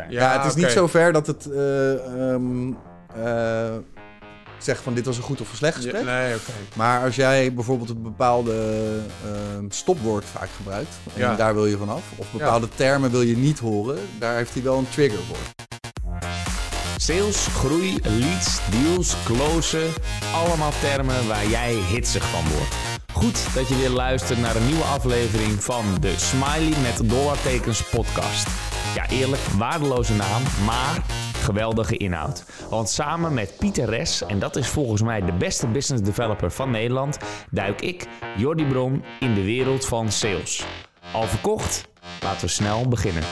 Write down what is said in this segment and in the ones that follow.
zijn. Ja, het is niet zo ver dat het eh, ehm, eh, zegt van dit was een goed of een slecht gesprek. Ja, nee, oké. Maar als jij bijvoorbeeld een bepaalde ehm, stopwoord vaak gebruikt, en Ja. daar wil je vanaf, of bepaalde termen wil je niet horen, daar heeft hij wel een trigger voor. Sales, groei, leads, deals, closen. Allemaal termen waar jij hitsig van wordt. Goed dat je weer luistert naar een nieuwe aflevering van de Smiley met dollartekens podcast. Ja, eerlijk, waardeloze naam, maar geweldige inhoud. Want samen met Pieter Res, en dat is volgens mij de beste business developer van Nederland, duik ik, Jordi Bron, in de wereld van sales. Al verkocht? Laten we snel beginnen.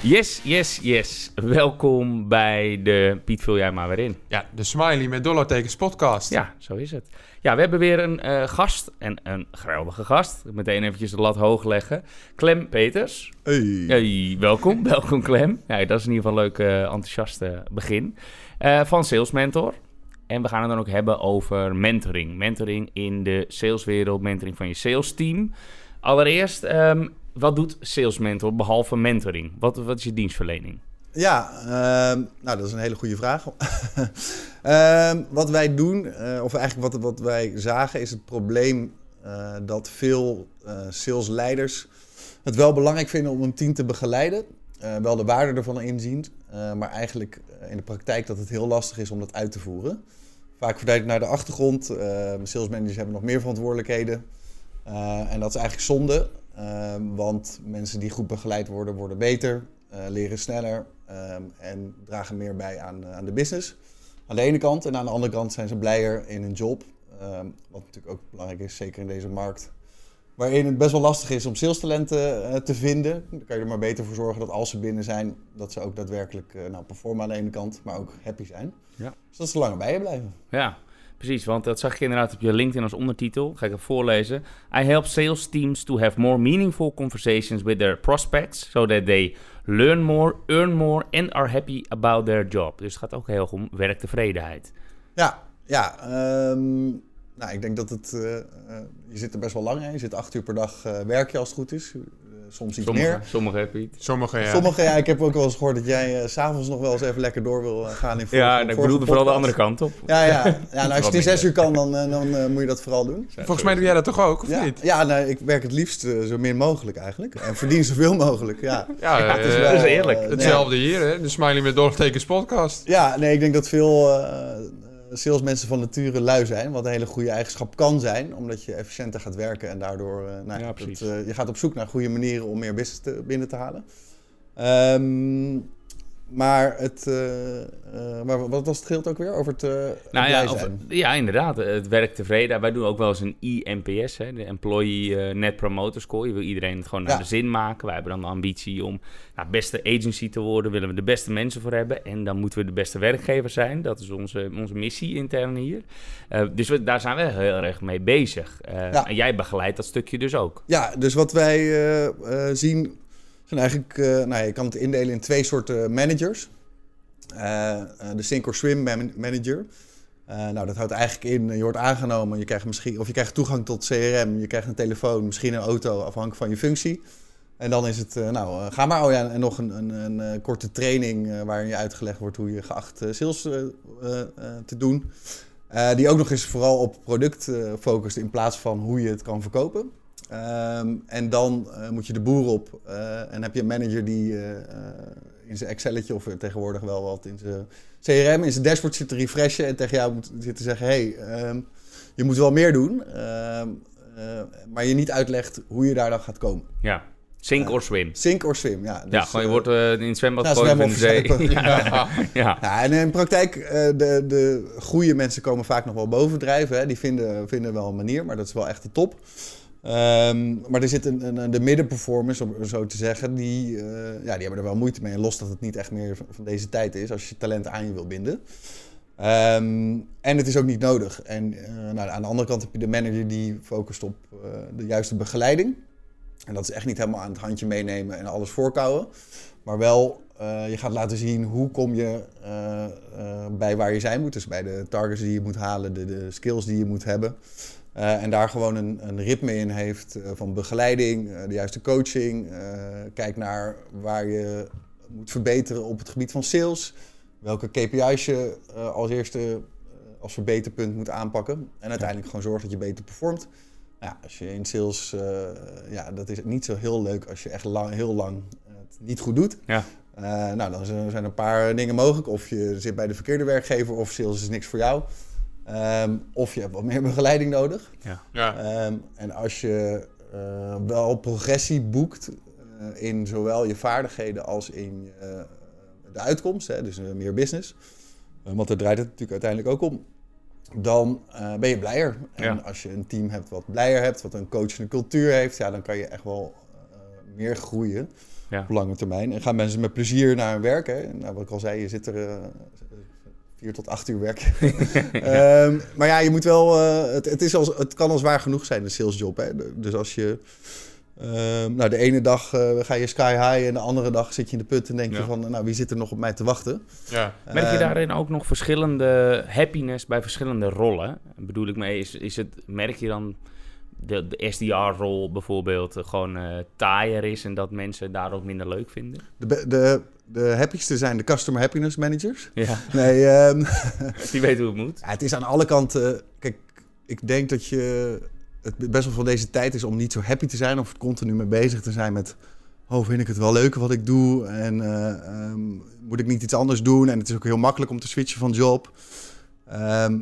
Yes, yes, yes. Welkom bij de Piet, vul jij maar weer in. Ja, de Smiley met dollartekens podcast. Ja, zo is het. Ja, we hebben weer een eh, gast, en een geweldige gast. Meteen eventjes de lat hoog leggen. Clem Peters. Hey. Hey, welkom, welkom Clem. Ja, dat is in ieder geval een leuk, eh, enthousiaste begin. Eh, van Sales Mentor. En we gaan het dan ook hebben over mentoring. Mentoring in de saleswereld, mentoring van je sales team. Allereerst, ehm, wat doet Sales Mentor behalve mentoring? Wat, wat is je dienstverlening? Ja, ehm, nou dat is een hele goede vraag. Ehm, wat wij doen, eh, of eigenlijk wat, wat wij zagen, is het probleem eh, dat veel eh, salesleiders het wel belangrijk vinden om een team te begeleiden. wel de waarde ervan inzien, maar eigenlijk in de praktijk dat het heel lastig is om dat uit te voeren. Vaak het naar de achtergrond. salesmanagers hebben nog meer verantwoordelijkheden. En dat is eigenlijk zonde, eh, want mensen die goed begeleid worden, worden beter, leren sneller ehm, en dragen meer bij aan, eh, aan de business. Aan de ene kant. En aan de andere kant zijn ze blijer in hun job. ehm, wat natuurlijk ook belangrijk is, zeker in deze markt. Waarin het best wel lastig is om salestalenten eh, te vinden. Dan kan je er maar beter voor zorgen dat als ze binnen zijn, dat ze ook daadwerkelijk eh, nou, performen aan de ene kant, maar ook happy zijn. Ja. Dus dat ze langer bij je blijven. Ja, precies. Want dat zag ik inderdaad op je LinkedIn als ondertitel. Ga ik even voorlezen. I help sales teams to have more meaningful conversations with their prospects. So that they learn more, earn more and are happy about their job. Dus het gaat ook heel erg om werktevredenheid. Ja, ja. ehm, nou, ik denk dat het. eh, eh, je zit er best wel lang in. Je zit acht uur per dag eh werk je als het goed is. Eh, soms iets Sommige, meer. sommige heb je het. Sommige, ja. Sommige, ja, ik heb ook wel eens gehoord dat jij eh, s s'avonds nog wel eens even lekker door wil eh, gaan in voor, Ja, ik bedoelde vooral de andere kant op. Ja, ja. ja nou, als je het in zes uur kan, dan, eh, dan eh, moet je dat vooral doen. Volgens mij doe jij dat toch ook, of Ja, niet? ja nee, ik werk het liefst eh, zo min mogelijk eigenlijk. En verdien zoveel mogelijk, ja. Ja, eh, het is wel, dat is eerlijk. eh, hetzelfde hier, hè? De Smiley met dollartekens podcast. Ja, nee, ik denk dat veel eh salesmensen van nature lui zijn. Wat een hele goede eigenschap kan zijn, omdat je efficiënter gaat werken en daardoor. eh, nou, Ja, dat, eh, je gaat op zoek naar goede manieren om meer business te, binnen te halen. Ehm, maar het. eh, eh, maar wat was het gilt ook weer? Over het. eh, Nou ja, ja, inderdaad. Het werk tevreden. Wij doen ook wel eens een INPS, hè, de Employee eh, Net Promoter Score. Je wil iedereen het gewoon naar Ja. de zin maken. Wij hebben dan de ambitie om nou, beste agency te worden. Willen we de beste mensen voor hebben. En dan moeten we de beste werkgever zijn. Dat is onze, onze missie intern hier. Eh, dus we, daar zijn we heel erg mee bezig. Eh, Ja. En jij begeleidt dat stukje dus ook. Ja, dus wat wij eh, eh, zien eigenlijk, eh, nou, je kan het indelen in twee soorten managers. Eh, eh, de sink or swim man- manager. Nou, dat houdt eigenlijk in, je wordt aangenomen, je krijgt misschien, of je krijgt toegang tot CRM, je krijgt een telefoon, misschien een auto, afhankelijk van je functie. En dan is het, nou, ga maar. Oh ja, en nog een, een, een, korte training waarin je uitgelegd wordt hoe je geacht sales te doen. Die ook nog eens vooral op product focust in plaats van hoe je het kan verkopen. Ehm, en dan eh, moet je de boer op eh, en heb je een manager die eh, in zijn Excelletje of tegenwoordig wel wat in zijn CRM, in zijn dashboard zit te refreshen en tegen jou moet zitten zeggen: hey, ehm, je moet wel meer doen, ehm, eh, maar je niet uitlegt hoe je daar dan gaat komen. Ja. Sink Ja. or swim. Sink or swim, ja. ja, Dus, gewoon je wordt in het zwembad ja, gegooid of in de zee. zuipen. ja. ja. Ja, en in praktijk, de, de goede mensen komen vaak nog wel bovendrijven. Hè. Die vinden, vinden wel een manier, maar dat is wel echt de top. Ehm, maar er zit een, een, de middenperformers, om zo te zeggen, die, eh, ja, die hebben er wel moeite mee. En los dat het niet echt meer van, deze tijd is, als je talent aan je wil binden. Ehm, en het is ook niet nodig. En eh, nou, aan de andere kant heb je de manager die focust op eh, de juiste begeleiding. En dat is echt niet helemaal aan het handje meenemen en alles voorkouwen. Maar wel, je gaat laten zien hoe kom je bij waar je zijn moet. Dus bij de targets die je moet halen, de, de skills die je moet hebben. Eh, en daar gewoon een, een ritme in heeft eh, van begeleiding, eh, de juiste coaching. kijk naar waar je moet verbeteren op het gebied van sales. Welke KPI's je als eerste als verbeterpunt moet aanpakken. En uiteindelijk gewoon zorg dat je beter performt. Nou ja, als je in sales, ja, dat is niet zo heel leuk als je echt lang, heel lang het niet goed doet. Ja. Nou, dan zijn zijn er een paar dingen mogelijk. Of je zit bij de verkeerde werkgever, of sales is niks voor jou. Ehm, of je hebt wat meer begeleiding nodig. Ja. Ehm, en als je eh, wel progressie boekt eh, in zowel je vaardigheden als in eh, de uitkomst, hè, dus meer business, want daar draait het natuurlijk uiteindelijk ook om, dan eh, ben je blijer. En Ja. als je een team hebt wat blijer hebt, wat een coachende cultuur heeft, ja, dan kan je echt wel eh, meer groeien Ja. op lange termijn. En gaan mensen met plezier naar hun werk. Hè? Nou, wat ik al zei, je zit er eh, vier tot acht uur werken. Ehm, maar ja, je moet wel. eh, het, het, is als, het kan al zwaar genoeg zijn, een salesjob. Hè? Dus als je. ehm, nou, de ene dag eh, ga je sky high en de andere dag zit je in de put en denk Ja. je van, nou, wie zit er nog op mij te wachten? Ja. Merk je Ehm, daarin ook nog verschillende happiness bij verschillende rollen? Bedoel ik mee, is, is het, merk je dan de, de SDR-rol bijvoorbeeld eh, gewoon eh taaier is en dat mensen daar ook minder leuk vinden? De, de, de happyste zijn de customer happiness managers. Ja, Nee, ehm, die weten hoe het moet. Ja, het is aan alle kanten. Kijk, ik denk dat je het best wel van deze tijd is om niet zo happy te zijn of continu mee bezig te zijn met. Oh, vind ik het wel leuk wat ik doe? En eh, ehm, moet ik niet iets anders doen? En het is ook heel makkelijk om te switchen van job. Ehm,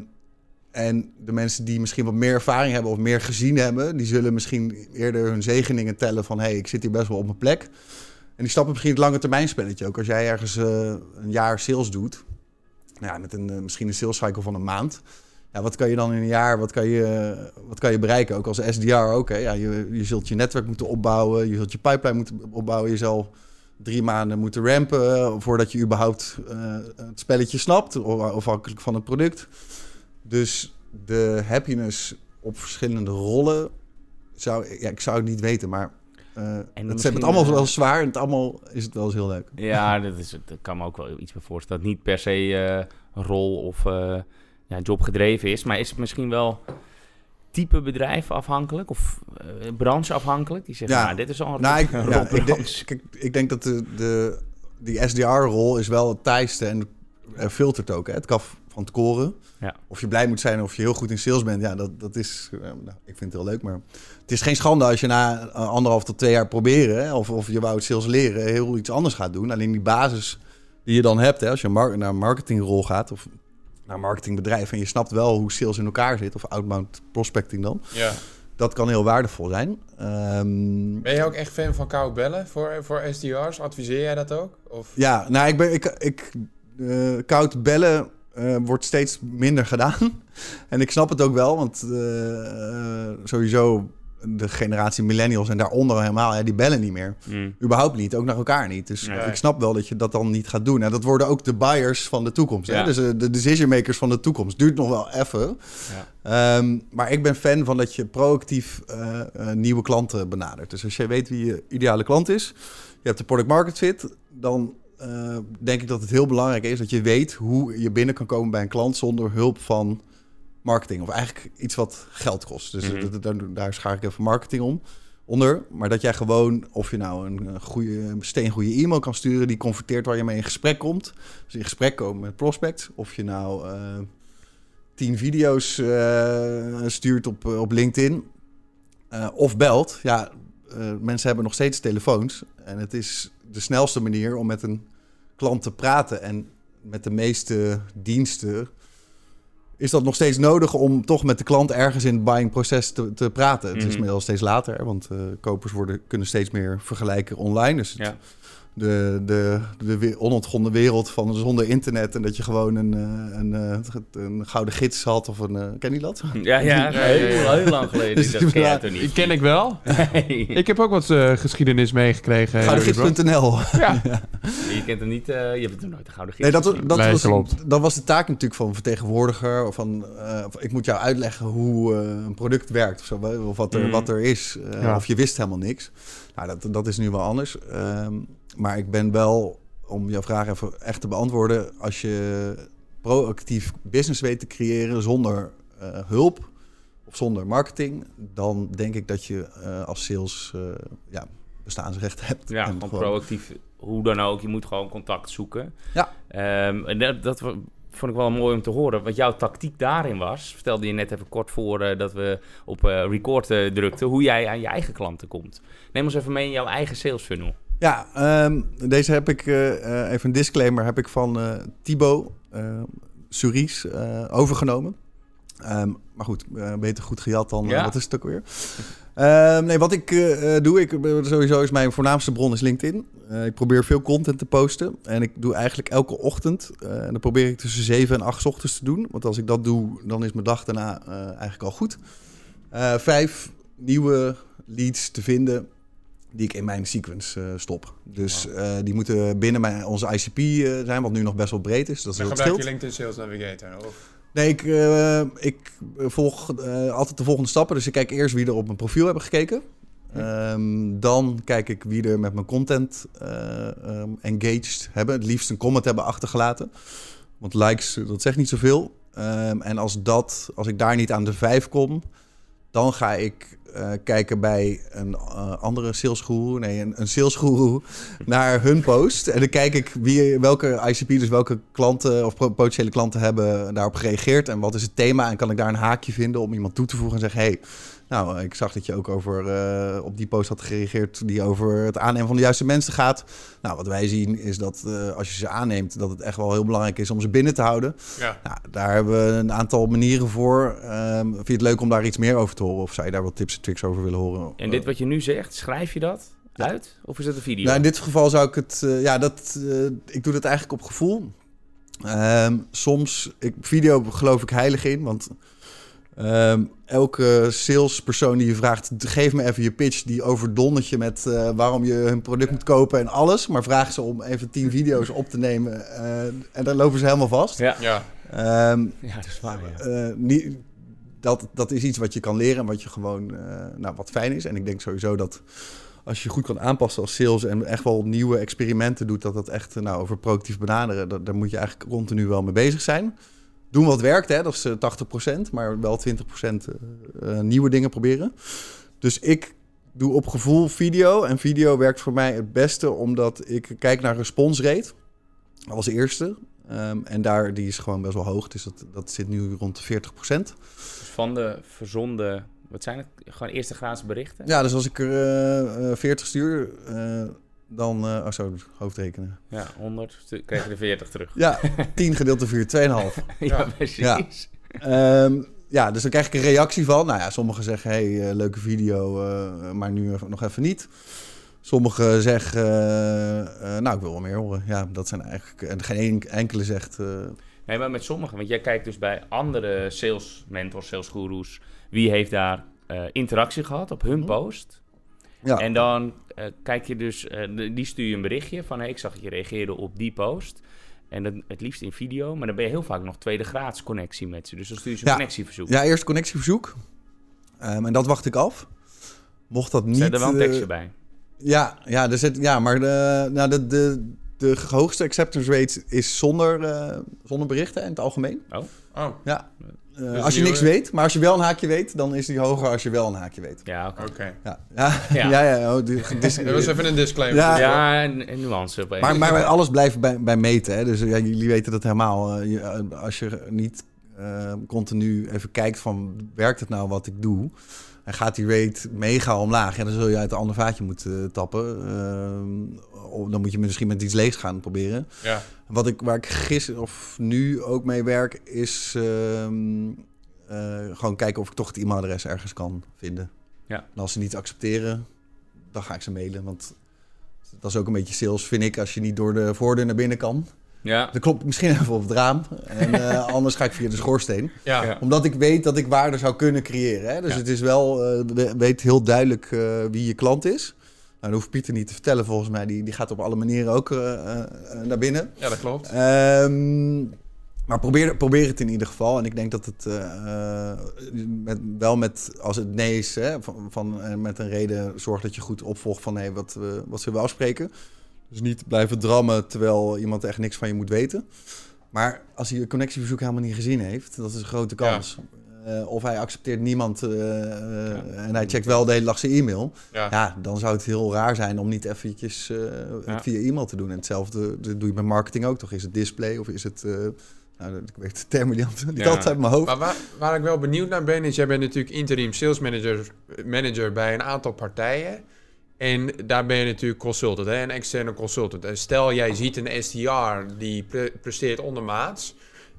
en de mensen die misschien wat meer ervaring hebben of meer gezien hebben, die zullen misschien eerder hun zegeningen tellen van hé, hey, ik zit hier best wel op mijn plek. En die stappen misschien het lange termijn spelletje ook. Als jij ergens eh, een jaar sales doet, nou ja, met een, eh, misschien een sales cycle van een maand. Ja, wat kan je dan in een jaar, wat kan je, wat kan je bereiken? Ook als SDR ook. Hè? Ja, je, je zult je netwerk moeten opbouwen, je zult je pipeline moeten opbouwen. Je zal drie maanden moeten rampen eh, voordat je überhaupt het spelletje snapt, of- afhankelijk van het product. Dus de happiness op verschillende rollen, zou, ja, ik zou het niet weten, maar eh het, misschien, het allemaal eh, wel zwaar en het allemaal is het wel eens heel leuk. Ja, dat, is, dat kan me ook wel iets bij voorstellen. Dat niet per se eh, rol of eh ja, job gedreven is. Maar is het misschien wel type bedrijf afhankelijk of eh branche afhankelijk? Die zeggen, Ja. nou, dit is al een Nou, ik, ja, ik, denk, kijk, ik denk dat de, de, die SDR-rol is wel het taaiste en filtert ook. Hè? Het kan van het koren. Ja. Of je blij moet zijn of je heel goed in sales bent. Ja, dat, dat is... eh, nou, ik vind het heel leuk, maar... Het is geen schande als je na eh, anderhalf tot twee jaar proberen... Hè, of, of je wou het sales leren, heel iets anders gaat doen. Alleen die basis die je dan hebt... Hè, als je naar een marketingrol gaat... of naar een marketingbedrijf... en je snapt wel hoe sales in elkaar zit... of outbound prospecting dan... ja. dat kan heel waardevol zijn. Ehm, Ben je ook echt fan van koud bellen voor, voor SDR's? Adviseer jij dat ook? Of? Ja, nou, ik ben, ik, ik, eh, koud bellen eh, wordt steeds minder gedaan. en ik snap het ook wel, want eh, eh, sowieso de generatie millennials en daaronder helemaal, ja, die bellen niet meer. Mm. Überhaupt niet, ook naar elkaar niet. Dus Nee. ik snap wel dat je dat dan niet gaat doen. En dat worden ook de buyers van de toekomst. Hè? Dus de decision makers van de toekomst. Duurt nog wel even. Ja. Ehm, maar ik ben fan van dat je proactief nieuwe klanten benadert. Dus als je weet wie je ideale klant is, je hebt de product market fit, dan eh, denk ik dat het heel belangrijk is dat je weet hoe je binnen kan komen bij een klant zonder hulp van marketing. Of eigenlijk iets wat geld kost. Dus Mhm. daar, daar schaar ik even marketing om. Onder, maar dat jij gewoon, of je nou een goede, steengoede e-mail kan sturen die converteert waar je mee in gesprek komt. Dus in gesprek komen met prospects. Of je nou eh, tien video's eh, stuurt op, op LinkedIn. of belt. Ja, eh, mensen hebben nog steeds telefoons. En het is de snelste manier om met een klant te praten. En met de meeste diensten is dat nog steeds nodig om toch met de klant ergens in het buying proces te, te praten. Het is Mhm. wel steeds later, want eh, kopers worden, kunnen steeds meer vergelijken online. Dus het- Ja. De, de, de onontgonnen wereld van zonder internet en dat je gewoon een, eh, een, eh, een gouden gids had of een... eh, ken je dat? Ja, ja, ja, heel, ja. heel lang geleden. Dus dat ken ja, niet? Die ken ik wel. Nee. Ik heb ook wat eh, geschiedenis meegekregen. Goudengids.nl. Ja. Je kent hem niet, eh, je hebt het nog nooit de gouden gids Nee, dat, dat, Nee, was, klopt. dat was de taak natuurlijk van een vertegenwoordiger. Of van, eh, van, ik moet jou uitleggen hoe een product werkt of, zo, of wat, er, Mm. wat er is. eh, Ja. Of je wist helemaal niks. Nou, dat, dat is nu wel anders. Ehm, maar ik ben wel, om jouw vraag even echt te beantwoorden... als je proactief business weet te creëren zonder eh, hulp... of zonder marketing, dan denk ik dat je eh, als sales eh, ja, bestaansrecht hebt. Ja, En gewoon proactief. Hoe dan ook, je moet gewoon contact zoeken. Ja. Ehm, en dat, vond ik wel mooi om te horen. Wat jouw tactiek daarin was, vertelde je net even kort voor dat we op record drukten, hoe jij aan je eigen klanten komt. Neem ons even mee in jouw eigen sales funnel. Ja, ehm, deze heb ik, eh, eh, even een disclaimer, heb ik van eh Thibaut uh, Suries overgenomen. Ehm, maar goed, beter goed gejat dan, Ja. wat is het ook weer? Ehm, nee, wat ik doe, ik, sowieso is mijn voornaamste bron is LinkedIn. Ik probeer veel content te posten. En ik doe eigenlijk elke ochtend, eh, en dat probeer ik tussen 7 en 8 ochtends te doen. Want als ik dat doe, dan is mijn dag daarna eigenlijk al goed. Vijf nieuwe leads te vinden die ik in mijn sequence eh, stop. Dus eh, die moeten binnen mijn, onze ICP eh, zijn, wat nu nog best wel breed is. Dat is gebruik je. LinkedIn Sales Navigator. Of, Nee, ik, ik volg altijd de volgende stappen. Dus ik kijk eerst wie er op mijn profiel hebben gekeken. Ehm, dan kijk ik wie er met mijn content eh, ehm, engaged hebben. Het liefst een comment hebben achtergelaten. Want likes, dat zegt niet zoveel. Ehm, en als, dat, als ik daar niet aan de vijf kom, dan ga ik eh, kijken bij een eh, andere salesguru, nee, een, een salesguru, naar hun post. En dan kijk ik wie, welke ICP, dus welke klanten of potentiële klanten hebben daarop gereageerd. En wat is het thema? En kan ik daar een haakje vinden om iemand toe te voegen en zeggen: hey, nou, ik zag dat je ook over, eh, op die post had gereageerd die over het aannemen van de juiste mensen gaat. Nou, wat wij zien is dat eh, als je ze aanneemt, dat het echt wel heel belangrijk is om ze binnen te houden. ja. Nou, daar hebben we een aantal manieren voor. Ehm, vind je het leuk om daar iets meer over te horen? Of zou je daar wat tips en tricks over willen horen? En dit wat je nu zegt, schrijf je dat Ja. uit? Of is het een video? Nou, in dit geval zou ik het... eh, ja, dat, eh, ik doe dat eigenlijk op gevoel. Ehm, soms... Ik, video geloof ik heilig in, want... ehm, elke salespersoon die je vraagt... geef me even je pitch, die overdondert je met... eh, waarom je hun product moet kopen en alles. Maar vraag ze om even tien video's op te nemen. eh, en dan lopen ze helemaal vast. Ja. ja. Ehm, ja, dat is waar. Ja. eh, niet, dat, dat is iets wat je kan leren en wat je gewoon, eh, nou, wat fijn is. En ik denk sowieso dat als je goed kan aanpassen als sales en echt wel nieuwe experimenten doet, dat dat echt, nou, over proactief benaderen, dat, daar moet je eigenlijk continu wel mee bezig zijn. Doen wat werkt, hè, dat is eh, 80%, maar wel 20% eh, eh, nieuwe dingen proberen. Dus ik doe op gevoel video. En video werkt voor mij het beste omdat ik kijk naar responsrate als eerste. Ehm, en daar, die is gewoon best wel hoog. Dus dat, dat zit nu rond de 40%. Dus van de verzonden, wat zijn het? Gewoon eerste graadse berichten? Ja, dus als ik er eh, eh, 40 stuur, eh, dan... eh oh, zo, hoofdrekenen. Ja, 100, stu- krijg je er 40 terug. Ja, 10 gedeeld door 4, 2,5. ja, precies. Ja. Ehm, ja, dus dan krijg ik een reactie van. Nou ja, sommigen zeggen, hey, eh, leuke video, eh, maar nu nog even niet. Sommigen zeggen, eh, eh, nou, ik wil wel meer horen. Ja, dat zijn eigenlijk... En geen een- enkele zegt... eh, Nee, maar met sommigen, want jij kijkt dus bij andere sales mentors, sales gurus, wie heeft daar eh, interactie gehad op hun Mhm. post. Ja, En dan eh, kijk je dus, eh, die stuur je een berichtje van, hey, ik zag dat je reageerde op die post. En dat, het liefst in video, maar dan ben je heel vaak nog tweede graads connectie met ze. Dus dan stuur je ze een Ja. connectieverzoek. ja, eerst connectieverzoek. Ehm, en dat wacht ik af. Mocht dat niet... Zet er wel een eh, tekstje bij. Ja, ja, er zit, ja maar de, nou, de, de, de hoogste acceptance rate is zonder, eh, zonder berichten in het algemeen. Oh, Ja. Dus als je niks weet, maar als je wel een haakje weet, dan is die hoger als je wel een haakje weet. Ja, oké. Ja, ja, Ja. ja. ja, oh, Dat was even een disclaimer. Ja. Ja, een, nuance. Op maar, maar alles blijft bij, bij meten. Hè? Dus ja, jullie weten dat helemaal. Eh, je- eh, als je niet eh, continu even kijkt van, werkt het nou wat ik doe? En gaat die rate mega omlaag? Ja, dan zul je uit een ander vaatje moeten eh, tappen. Ehm, dan moet je misschien met iets leegs gaan proberen. Ja. Wat ik, waar ik gisteren of nu ook mee werk, is ehm, eh, gewoon kijken of ik toch het e-mailadres ergens kan vinden. Ja. En als ze niet accepteren, dan ga ik ze mailen. Want dat is ook een beetje sales, vind ik, als je niet door de voordeur naar binnen kan. Ja, Dan klopt ik misschien even op het raam. En eh, anders ga ik via de schoorsteen. Ja. Ja. Omdat ik weet dat ik waarde zou kunnen creëren. Hè? Dus Ja. het is wel, eh, we- weet heel duidelijk eh, wie je klant is. Nou, dat hoeft Pieter niet te vertellen volgens mij. Die, die gaat op alle manieren ook eh, eh, eh, naar binnen. ja, dat klopt. Ehm, maar probeer, probeer het in ieder geval. En ik denk dat het met, wel met, als het nee is, hè, van, van, met een reden, zorg dat je goed opvolgt van hey, wat, we wat zullen we afspreken. Dus niet blijven drammen terwijl iemand echt niks van je moet weten. Maar als hij je connectieverzoek helemaal niet gezien heeft, dat is een grote kans. eh, of hij accepteert niemand eh, eh, en hij checkt wel de hele dag zijn e-mail. Ja. Ja, dan zou het heel raar zijn om niet eventjes het via e-mail te doen. En hetzelfde dat doe je met marketing ook toch? Is het display of is het... nou, ik weet de termen die altijd uit mijn hoofd. Maar waar, waar ik wel benieuwd naar ben, is jij bent natuurlijk interim sales manager, manager bij een aantal partijen. En daar ben je natuurlijk consultant, hè, een externe consultant. En stel jij ziet een SDR die pre- presteert ondermaats,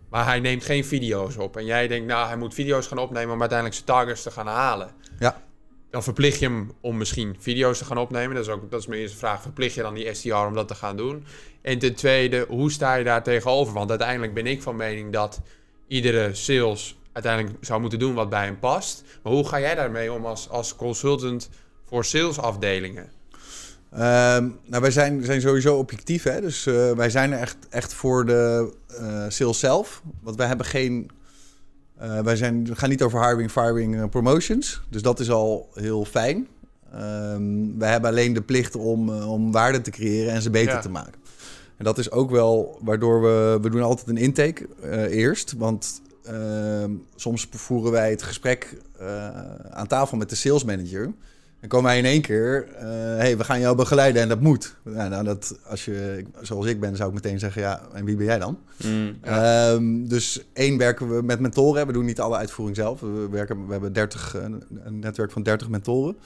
maar hij neemt geen video's op. En jij denkt, nou, hij moet video's gaan opnemen om uiteindelijk zijn targets te gaan halen. Ja. Dan verplicht je hem om misschien video's te gaan opnemen. Dat is, ook, dat is mijn eerste vraag. Verplicht je dan die SDR om dat te gaan doen? En ten tweede, hoe sta je daar tegenover? Want uiteindelijk ben ik van mening dat iedere sales uiteindelijk zou moeten doen wat bij hem past. Maar hoe ga jij daarmee om als, als consultant voor salesafdelingen? Ehm, nou, wij zijn, zijn sowieso objectief, hè? dus eh, wij zijn er echt, echt voor de eh, sales zelf. Want wij hebben geen. eh, wij zijn, we gaan niet over hiring, firing, promotions. Dus dat is al heel fijn. Ehm, wij hebben alleen de plicht om, om waarde te creëren en ze beter Ja. te maken. En dat is ook wel waardoor we. We doen altijd een intake eerst. Want ehm, soms voeren wij het gesprek aan tafel met de sales manager. Dan komen wij in één keer, eh hey, we gaan jou begeleiden en dat moet. Nou, dat, als je, zoals ik ben, zou ik meteen zeggen, ja, en wie ben jij dan? Mm. Ehm, dus één werken we met mentoren. We doen niet alle uitvoering zelf. We, werken, we hebben 30, een, een netwerk van 30 mentoren.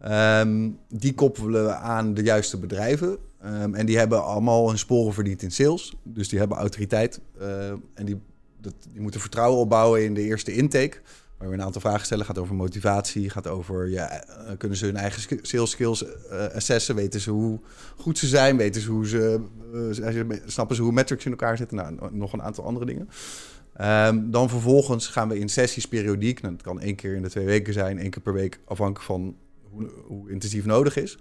Ehm, die koppelen we aan de juiste bedrijven. Ehm, en die hebben allemaal hun sporen verdiend in sales. Dus die hebben autoriteit. eh, en die, dat, die moeten vertrouwen opbouwen in de eerste intake. Waar we een aantal vragen stellen. Gaat over motivatie. Gaat over, ja, eh, kunnen ze hun eigen sales skills eh, assessen? Weten ze hoe goed ze zijn? Weten ze hoe ze, eh, snappen ze hoe metrics in elkaar zitten? Nou, nog een aantal andere dingen. Ehm, dan vervolgens gaan we in sessies periodiek. Nou, dat kan één keer in de twee weken zijn, één keer per week, afhankelijk van hoe, hoe intensief nodig is.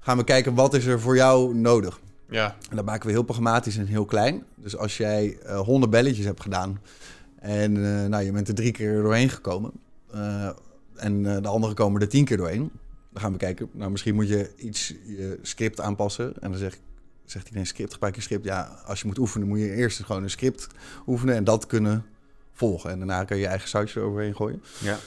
Gaan we kijken wat is er voor jou nodig. Ja, En dat maken we heel programmatisch en heel klein. Dus als jij eh 100 belletjes hebt gedaan en eh, nou, je bent er drie keer doorheen gekomen eh, en eh, de anderen komen er tien keer doorheen, dan gaan we kijken. Nou, misschien moet je iets je script aanpassen. En dan zeg, zegt iedereen script, gebruik je script. Ja, als je moet oefenen, moet je eerst gewoon een script oefenen en dat kunnen volgen. En daarna kan je je eigen sausje eroverheen gooien Ja.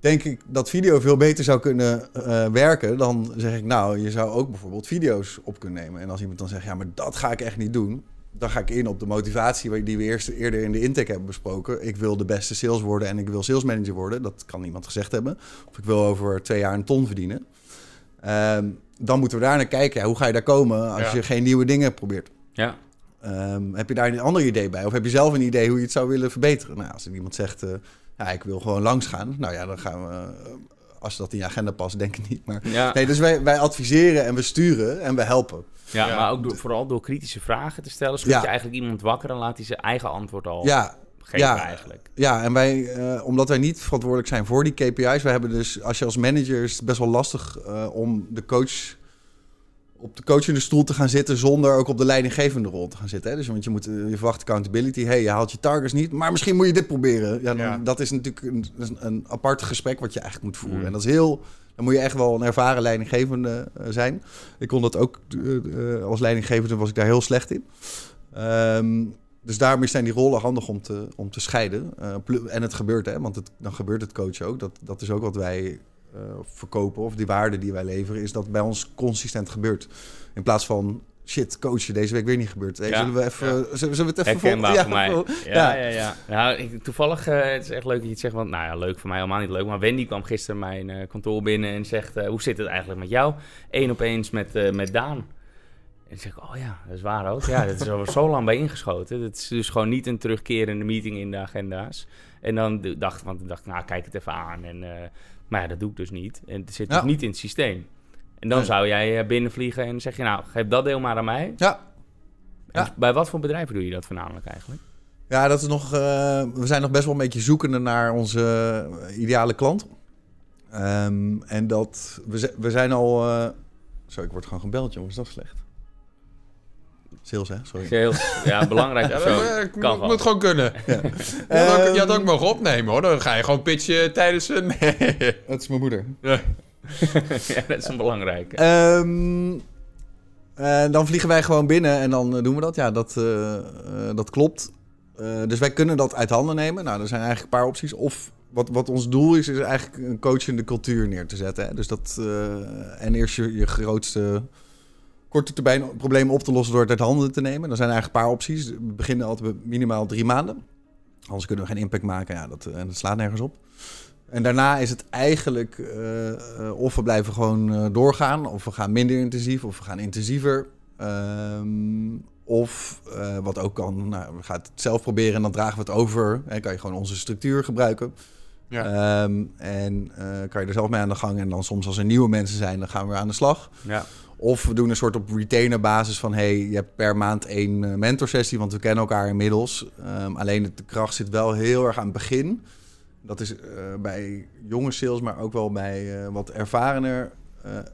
denk ik dat video veel beter zou kunnen werken. Dan zeg ik, nou, je zou ook bijvoorbeeld video's op kunnen nemen. En als iemand dan zegt, ja, maar dat ga ik echt niet doen. Dan ga ik in op de motivatie die we eerst, eerder in de intake hebben besproken. Ik wil de beste sales worden en ik wil sales manager worden. Dat kan niemand gezegd hebben. Of ik wil over twee jaar een ton verdienen. Ehm, dan moeten we daar naar kijken. Ja, hoe ga je daar komen als Ja. je geen nieuwe dingen probeert? Ja. Ehm, heb je daar een ander idee bij? Of heb je zelf een idee hoe je het zou willen verbeteren? Nou, als er iemand zegt, eh, ja, ik wil gewoon langs gaan. Nou ja, dan gaan we, als dat in je agenda past, denk ik niet. Maar Ja. nee, dus wij, wij adviseren en we sturen en we helpen. Ja, Ja. maar ook door, vooral door kritische vragen te stellen, schud Ja. je eigenlijk iemand wakker en laat hij zijn eigen antwoord al Ja, geven ja. eigenlijk. ja, en wij, eh, omdat wij niet verantwoordelijk zijn voor die KPI's, we hebben dus, als je als manager is het best wel lastig eh, om de coach op de coachende stoel te gaan zitten zonder ook op de leidinggevende rol te gaan zitten. Hè? Dus want je moet eh, je verwacht accountability. Hey, je haalt je targets niet, maar misschien moet je dit proberen. Ja, dan, Ja. Dat is natuurlijk een, een, een apart gesprek wat je eigenlijk moet voeren. Mm. En dat is heel. Dan moet je echt wel een ervaren leidinggevende eh, zijn. Ik kon dat ook eh, als leidinggevende was ik daar heel slecht in. Ehm, dus daarom zijn die rollen handig om te, om te scheiden. En het gebeurt, hè, want het, dan gebeurt het coachen ook. Dat, dat is ook wat wij verkopen, of die waarde die wij leveren, is dat bij ons consistent gebeurt. In plaats van, shit, coachen, deze week weer niet gebeurd. Hey, Ja. zullen, we even, zullen, zullen we het even Herkenbaar vol- voor mij. Ja, ja. ja, ja. Nou, ik, toevallig, eh, het is echt leuk dat je het zegt, want nou ja, leuk voor mij helemaal niet leuk. Maar Wendy kwam gisteren mijn eh, kantoor binnen en zegt, eh, hoe zit het eigenlijk met jou? Eén op eens met, eh, met Daan. En ik zeg, oh ja, dat is waar ook. Ja, dat is er zo lang bij ingeschoten. Dat is dus gewoon niet een terugkerende meeting in de agenda's. En dan dacht, want ik dacht, nou, kijk het even aan. En, eh, maar ja, dat doe ik dus niet. En het zit Ja. dus niet in het systeem. En dan Nee. zou jij eh, binnenvliegen en zeg je, nou, geef dat deel maar aan mij. Ja. En Ja. Bij wat voor bedrijven doe je dat voornamelijk eigenlijk? Ja, dat is nog, eh, we zijn nog best wel een beetje zoekende naar onze eh, ideale klant. Ehm, en dat, we, we zijn al... zo, ik word gewoon gebeld, jongens, dat is slecht. Sales, hè? Sorry. Heel, ja, belangrijk ja dat eh, Kan moet, gewoon. moet gewoon kunnen. Je, had ook, je had ook Ehm, mogen opnemen hoor. Dan ga je gewoon pitchen tijdens een... Nee. Dat is mijn moeder. Ja. ja, dat is een belangrijke. Ehm, eh, dan vliegen wij gewoon binnen en dan eh, doen we dat. Ja, dat, eh, dat klopt. eh, dus wij kunnen dat uit handen nemen. Nou, er zijn eigenlijk een paar opties. Of wat, wat ons doel is, is eigenlijk een coachende cultuur neer te zetten. Hè? Dus dat, eh, en eerst je, je grootste korte termijn problemen op te lossen door het uit handen te nemen. Dan zijn er eigenlijk een paar opties. We beginnen altijd met minimaal drie maanden. Anders kunnen we geen impact maken. Ja, dat, en dat slaat nergens op. En daarna is het eigenlijk eh, eh, of we blijven gewoon eh, doorgaan, of we gaan minder intensief, of we gaan intensiever. Ehm, of eh, wat ook kan, nou, we gaan het zelf proberen en dan dragen we het over. En kan je gewoon onze structuur gebruiken. Ja. Ehm, en eh, kan je er zelf mee aan de gang. En dan soms als er nieuwe mensen zijn, dan gaan we weer aan de slag. Ja. Of we doen een soort op retainer basis van... hey, je hebt per maand één eh, mentorsessie, want we kennen elkaar inmiddels. Ehm, alleen de kracht zit wel heel erg aan het begin. Dat is eh, bij jonge sales, maar ook wel bij eh, wat ervarener...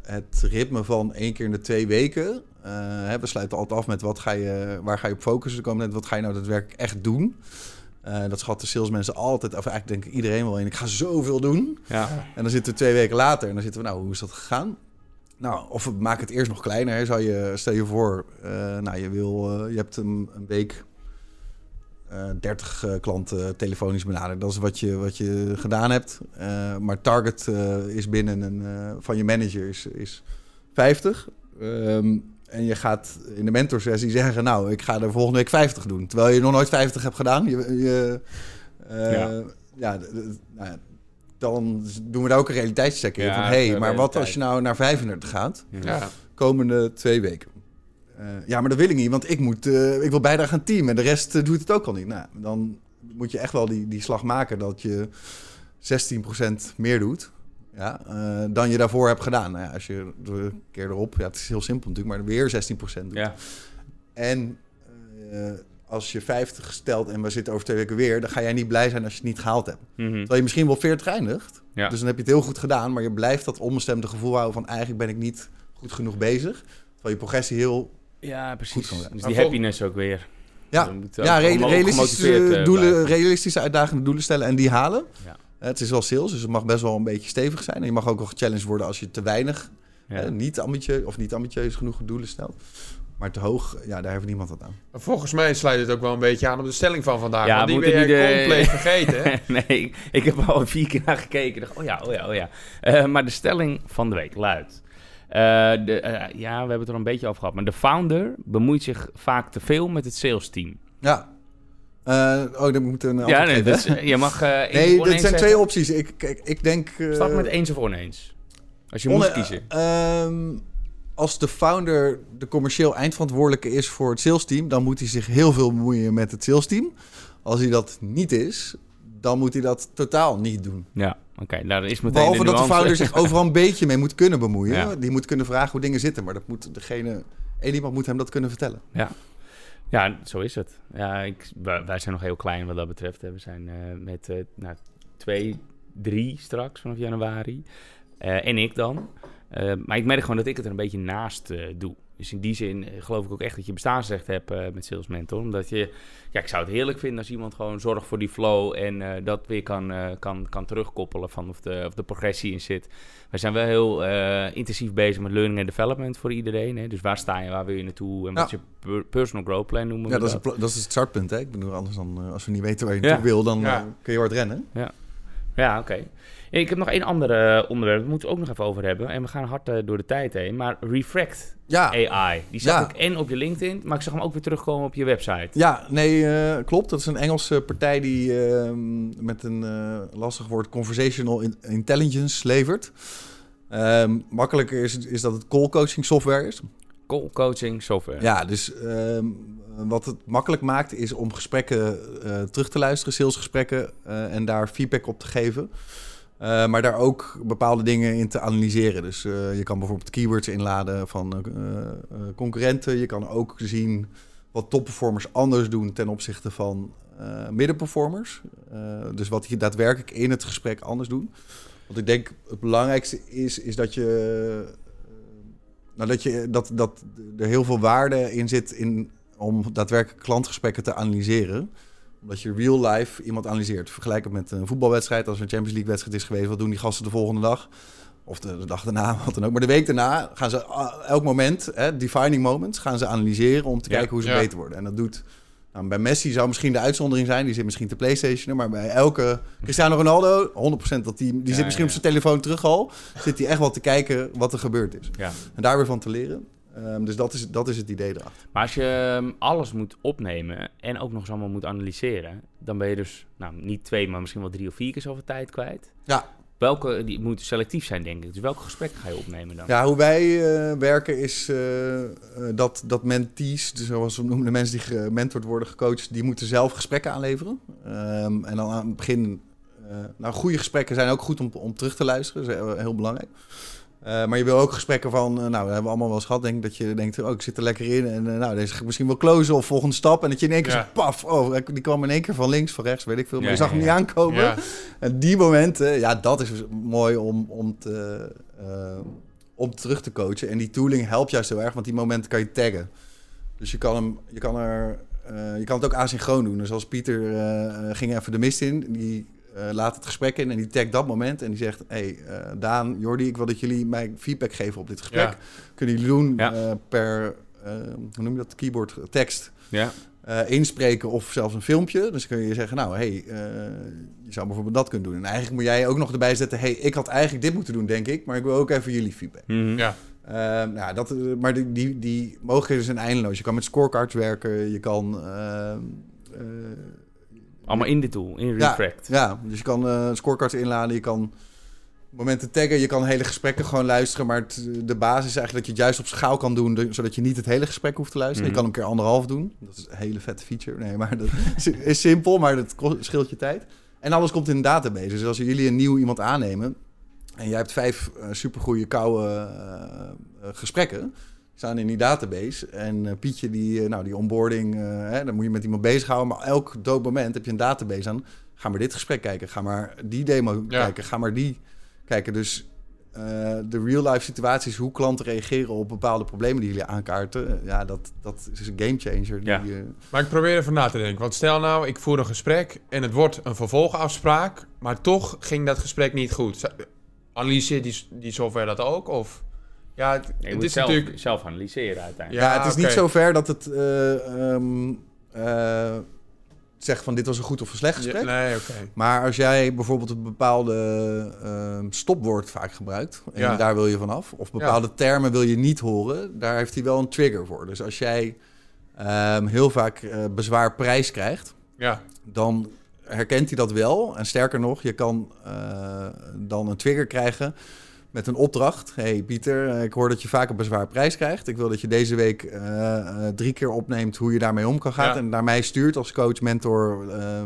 het ritme van één keer in de twee weken. Hè, we sluiten altijd af met wat ga je, waar ga je op focussen de komende. Wat ga je nou daadwerkelijk echt doen? Dat schatten salesmensen altijd, of eigenlijk denk ik iedereen wel in. Ik ga zoveel doen. Ja. En dan zitten we twee weken later en dan zitten we, nou, hoe is dat gegaan? Nou, of we maken het eerst nog kleiner. Hè. Zou je, stel je voor, eh, nou, je, wil, eh, je hebt een, een week eh 30 eh, klanten telefonisch benaderd. Dat is wat je, wat je gedaan hebt. Maar target is binnen een, van je manager is, is 50. Ehm, en je gaat in de mentorsessie zeggen, nou, ik ga er volgende week 50 doen. Terwijl je nog nooit 50 hebt gedaan. Je, je, Ja. ja, nou ja, dan doen we daar ook een realiteitscheck in. Ja, van, hé, de maar wat als je nou naar 35 gaat, Ja. komende twee weken? Eh, ja, maar dat wil ik niet, want ik, moet, eh, ik wil bijdragen aan het team en de rest eh, doet het ook al niet. Nou, dan moet je echt wel die, die slag maken dat je 16% meer doet ja, eh, dan je daarvoor hebt gedaan. Nou ja, als je een keer erop, ja, het is heel simpel natuurlijk, maar weer 16% doet. Ja. En eh, als je 50 stelt en we zitten over twee weken weer, dan ga jij niet blij zijn als je het niet gehaald hebt. Mhm. Terwijl je misschien wel 40 eindigt. Ja. Dus dan heb je het heel goed gedaan, maar je blijft dat onbestemde gevoel houden van eigenlijk ben ik niet goed genoeg bezig. Terwijl je progressie heel... Ja, Goed precies. gewoon, ja. Dus die happiness ook weer. Ja, Dan moet ook ja re- realistische, eh, doelen, realistische uitdagende doelen stellen en die halen. Ja. Eh, Het is wel sales, dus het mag best wel een beetje stevig zijn. En je mag ook wel gechallenged worden als je te weinig, Ja. eh, niet ambitieus of niet ambitieus genoeg doelen stelt. Maar te hoog, ja, daar heeft niemand wat aan. Volgens mij sluit het ook wel een beetje aan op de stelling van vandaag. Ja, want die moet ben eh, compleet vergeten. hè? nee, ik, ik heb al vier keer naar gekeken. Ik dacht, oh ja, oh ja, oh ja. Eh, maar de stelling van de week luidt... eh, de, eh, ja, we hebben het er een beetje over gehad. Maar de founder bemoeit zich vaak te veel met het sales team. Ja. Eh, oh, dan moet een Ja, nee, dat is- je mag eh Nee, dit zijn twee opties. Ik, kijk, ik denk... eh, Start met eens of oneens. Als je moet kiezen. ehm, als de founder de commercieel eindverantwoordelijke is voor het salesteam, dan moet hij zich heel veel bemoeien met het salesteam. Als hij dat niet is, dan moet hij dat totaal niet doen. Ja, oké. nou, dat is meteen Behalve de dat de founder zich overal een beetje mee moet kunnen bemoeien. Ja. Die moet kunnen vragen hoe dingen zitten, maar dat moet degene, één iemand moet hem dat kunnen vertellen. Ja, zo is het. Ja, ik, wij, zijn nog heel klein wat dat betreft. We zijn eh, met eh nou, twee, drie straks vanaf januari. Eh, en ik dan. Eh, maar ik merk gewoon dat ik het er een beetje naast eh, doe. Dus in die zin eh, geloof ik ook echt dat je bestaansrecht hebt eh, met Sales Mentor. Omdat je, ja, ik zou het heerlijk vinden als iemand gewoon zorgt voor die flow en eh, dat weer kan, eh, kan, kan terugkoppelen van of de, of de progressie in zit. We zijn wel heel eh, intensief bezig met learning and development voor iedereen. Hè? Dus waar sta je, waar wil je naartoe en wat Ja. is je per- personal growth plan noemen we Ja, dat is, dat. het pla- dat is het startpunt. Hè? Ik bedoel, anders dan, als we niet weten waar je Ja. naartoe wil, dan Ja. kun je hard rennen. Ja, oké. Ik heb nog één ander onderwerp, daar moeten we ook nog even over hebben. En we gaan hard eh, door de tijd heen. Maar Refract Ja, AI, die zag Ja. ik en op je LinkedIn, maar ik zag hem ook weer terugkomen op je website. Ja, nee, eh, klopt. Dat is een Engelse partij die ehm, met een eh, lastig woord conversational in- intelligence levert. Ehm, makkelijker is, is dat het call coaching software is. Call coaching software. Ja, dus ehm, wat het makkelijk maakt is om gesprekken eh, terug te luisteren, salesgesprekken, eh, en daar feedback op te geven. Eh, maar daar ook bepaalde dingen in te analyseren. Dus je kan bijvoorbeeld keywords inladen van concurrenten. Je kan ook zien wat topperformers anders doen ten opzichte van middenperformers. Dus wat die daadwerkelijk in het gesprek anders doen. Wat ik denk het belangrijkste is, is dat je, nou, dat, je dat, dat er heel veel waarde in zit in, om daadwerkelijk klantgesprekken te analyseren omdat je real life iemand analyseert. Vergelijk het met een voetbalwedstrijd. Als er een Champions League wedstrijd is geweest, wat doen die gasten de volgende dag? Of de, de dag daarna, wat dan ook. Maar de week daarna gaan ze ah, elk moment, hè, defining moments, gaan ze analyseren om te Ja, kijken hoe ze ja. beter worden. En dat doet Nou, bij Messi zou misschien de uitzondering zijn. Die zit misschien te PlayStation. Maar bij elke Cristiano Ronaldo, 100% dat die, die Ja, zit misschien ja. op zijn telefoon terug al. Zit hij echt wel te kijken wat er gebeurd is. Ja. En daar weer van te leren. Ehm, dus dat is, dat is het idee erachter. Maar als je ehm, alles moet opnemen en ook nog eens allemaal moet analyseren, dan ben je dus nou, niet twee, maar misschien wel drie of vier keer zoveel tijd kwijt. Ja. Welke, die moeten selectief zijn, denk ik. Dus welke gesprekken ga je opnemen dan? Ja, hoe wij eh, werken is eh, eh, dat, dat mentees, dus zoals we noemen de mensen die gementord worden, gecoacht, die moeten zelf gesprekken aanleveren. Ehm, en dan aan het begin, nou goede gesprekken zijn ook goed om, om terug te luisteren, dat is heel belangrijk. Eh, maar je wil ook gesprekken van, eh, nou, dat hebben we allemaal wel eens gehad, denk ik, dat je denkt, oh, ik zit er lekker in en eh, nou, deze ga ik misschien wel closen of volgende stap. En dat je in één keer Ja. zo, paf, oh, die kwam in één keer van links, van rechts, weet ik veel, maar Ja, je zag ja, hem niet aankomen. En die momenten, ja, dat is mooi om, om, te, om terug te coachen. En die tooling helpt juist heel erg, want die momenten kan je taggen. Dus je kan, hem, je kan, er, je kan het ook asynchroon doen. Dus als Pieter ging even de mist in, die eh, laat het gesprek in en die tagt dat moment. En die zegt, hey, eh, Daan, Jordi, ik wil dat jullie mij feedback geven op dit gesprek. Ja. Kunnen jullie doen Ja. eh, per, hoe noem je dat, keyboard tekst Ja. eh, inspreken of zelfs een filmpje. Dus kun je zeggen, nou, hey, eh, je zou bijvoorbeeld dat kunnen doen. En eigenlijk moet jij ook nog erbij zetten, hey, ik had eigenlijk dit moeten doen, denk ik, maar ik wil ook even jullie feedback. Mhm. Ja. Ehm, nou, dat, maar die, die, die mogelijkheden zijn eindeloos. Je kan met scorecards werken, je kan... ehm, eh, Allemaal in de tool, in. Refract. ja, dus je kan eh scorecards inladen, je kan momenten taggen, je kan hele gesprekken gewoon luisteren, maar het, de basis is eigenlijk dat je het juist op schaal kan doen, de- zodat je niet het hele gesprek hoeft te luisteren. Mhm. Je kan een keer anderhalf doen. Dat is een hele vette feature. Nee, maar dat is, simpel, maar dat scheelt je tijd. En alles komt in een database. Dus als jullie een nieuw iemand aannemen en jij hebt vijf uh, supergoeie koude eh, eh, gesprekken, staan in die database. En eh, Pietje, die, eh, nou, die onboarding, eh, hè, dan moet je met iemand bezighouden. Maar elk dood moment heb je een database aan. Ga maar dit gesprek kijken. Ga maar die demo Ja. kijken. Ga maar die kijken. Dus eh, de real-life situaties, hoe klanten reageren op bepaalde problemen die jullie aankaarten. ja, dat, dat is een gamechanger. Ja. eh, Maar ik probeer even na te denken. Want stel nou, ik voer een gesprek en het wordt een vervolgafspraak, maar toch ging dat gesprek niet goed. Analyseert die, die software dat ook? Of ja, het, Je het moet is zelf, natuurlijk. zelf analyseren uiteindelijk. Ja, Ja, het is niet zo ver dat het eh, ehm, eh, zegt van dit was een goed of een slecht gesprek. Ja, nee, oké. Maar als jij bijvoorbeeld een bepaalde ehm, stopwoord vaak gebruikt en Ja. daar wil je vanaf, of bepaalde termen wil je niet horen, daar heeft hij wel een trigger voor. Dus als jij ehm, heel vaak eh, bezwaar prijs krijgt, Ja, dan herkent hij dat wel. En sterker nog, je kan eh, dan een trigger krijgen met een opdracht. hey Pieter, eh, ik hoor dat je vaak een bezwaar prijs krijgt. Ik wil dat je deze week eh, eh, drie keer opneemt hoe je daarmee om kan gaan. Ja. En naar mij stuurt als coach, mentor, eh,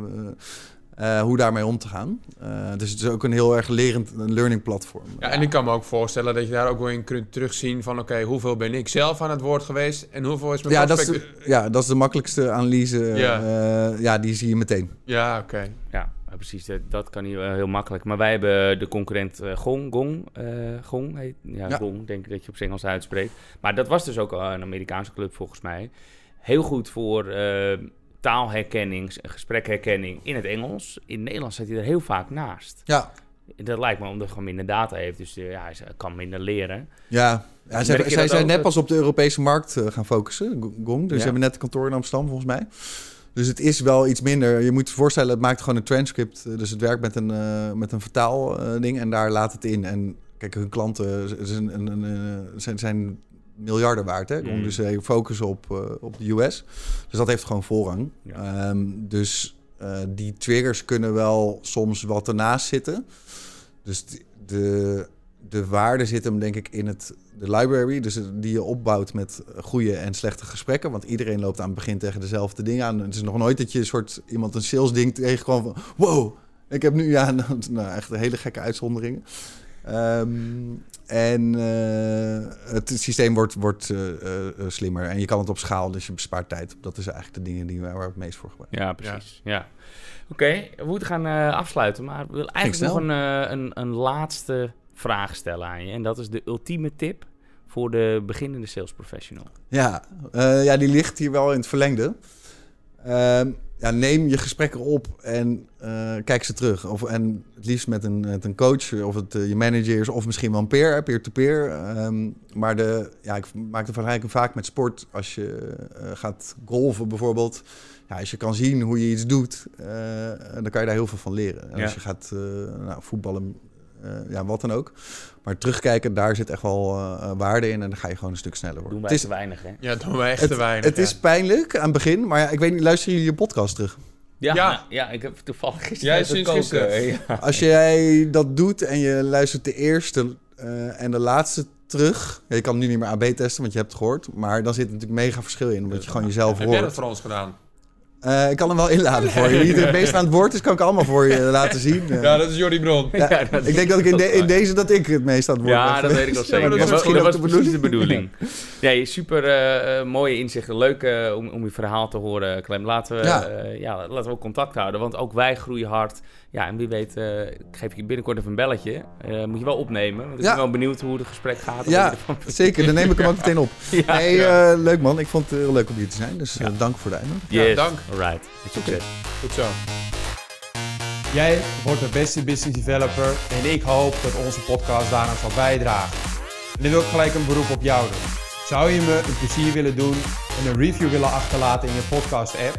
eh, hoe daarmee om te gaan. Eh, dus het is ook een heel erg lerend een learning platform. ja, en ik kan me ook voorstellen dat je daar ook wel in kunt terugzien van... oké, hoeveel ben ik zelf aan het woord geweest en hoeveel is mijn Ja, dat is, de, ja, dat is de makkelijkste analyse. Ja. Ja, ja die zie je meteen. Ja, oké. Ja, precies. Dat, dat kan hier heel makkelijk. Maar wij hebben de concurrent eh, Gong. Gong, eh, Gong heet, ja, Ja. Gong, denk ik dat je op zijn Engels uitspreekt. Maar dat was dus ook een Amerikaanse club volgens mij. Heel goed voor eh, taalherkenning, gesprekherkenning in het Engels. In het Nederlands zit hij er heel vaak naast. Ja, Dat lijkt me omdat hij gewoon minder data heeft. Dus ja, hij kan minder leren. Ja, zij, zijn net pas op de Europese markt gaan focussen, Go- Gong. Dus Ja. ze hebben net een kantoor in Amsterdam, volgens mij. Dus het is wel iets minder. Je moet je voorstellen, het maakt gewoon een transcript. eh, Dus het werkt met een, eh, met een vertaalding en daar laat het in. En kijk, hun klanten zijn, een, een, eh, zijn, zijn miljarden waard. Hè? Mm. Dus ze focussen op, eh, op de US. Dus dat heeft gewoon voorrang. Ja. Ehm, dus eh, die triggers kunnen wel soms wat ernaast zitten. Dus de, de waarde zit hem denk ik in het, de library. Dus die je opbouwt met goede en slechte gesprekken. Want iedereen loopt aan het begin tegen dezelfde dingen aan. Het is nog nooit dat je een soort iemand een sales ding tegenkwam van... Wow, ik heb nu ja, nou, echt hele gekke uitzonderingen. Ehm, en eh, het systeem wordt, wordt eh, eh, slimmer. En je kan het op schaal, dus je bespaart tijd. Dat is eigenlijk de dingen die, waar we het meest voor gebruiken. Ja, precies. Ja. Oké, we moeten gaan afsluiten. Maar we willen eigenlijk nog een, een, een laatste vraag stellen aan je. En dat is de ultieme tip voor de beginnende sales professional. Ja, eh, ja, die ligt hier wel in het verlengde. Ehm, ja, neem je gesprekken op en eh, kijk ze terug. Of, en het liefst met een, met een coach of het, eh, je manager is, of misschien wel een peer, peer-to-peer. Ehm, maar de, ja, ik maak de vergelijking vaak met sport. Als je gaat golven bijvoorbeeld. Ja, als je kan zien hoe je iets doet, dan kan je daar heel veel van leren. En Ja. als je gaat nou, voetballen, ja, wat dan ook. Maar terugkijken, daar zit echt wel eh, waarde in. En dan ga je gewoon een stuk sneller worden. Doen wij Het is, te weinig, hè? Ja, doen we echt het, te weinig. het ja. is pijnlijk aan het begin, maar ja, ik weet niet, luisteren jullie je podcast terug? Ja, Ja. nou, ja ik heb toevallig gisteren Jij sinds koken. gisteren? Ja. Als jij dat doet en je luistert de eerste eh, en de laatste terug. Ja, je kan nu niet meer AB testen, want je hebt het gehoord. Maar dan zit er natuurlijk mega verschil in, omdat je gewoon jezelf Heb jij dat hoort. voor ons gedaan? Eh, ik kan hem wel inladen voor je. Wie het meest aan het woord is, kan ik allemaal voor je laten zien. Eh, Ja, dat is Jordi Bron. ja, Ja, dat ik denk dat ik in, de- in deze dat ik het meest aan het woord Ja, ben dat geweest. weet ik wel Ja, zeker. maar dat, dat is was, misschien dat ook was de precies de bedoeling. Ja, je super eh, eh, mooie inzichten. Leuk eh, om, om je verhaal te horen, Clem. Laten we, Ja. eh, ja, laten we ook contact houden, want ook wij groeien hard. Ja, en wie weet, eh, ik geef je binnenkort even een belletje. Eh, moet je wel opnemen, want ik Ja. ben wel benieuwd hoe het gesprek gaat. Ja, zeker. Dan neem ik hem ook meteen op. ja. hey, ja. eh, leuk man. Ik vond het heel leuk om hier te zijn. Dus eh, Ja. dank voor de uitnodiging. Ja, Yes. dank. Alright, succes. Goed zo. Jij wordt de beste business developer en ik hoop dat onze podcast daaraan zal bijdragen. En dan wil ik gelijk een beroep op jou doen. Zou je me een plezier willen doen en een review willen achterlaten in je podcast app?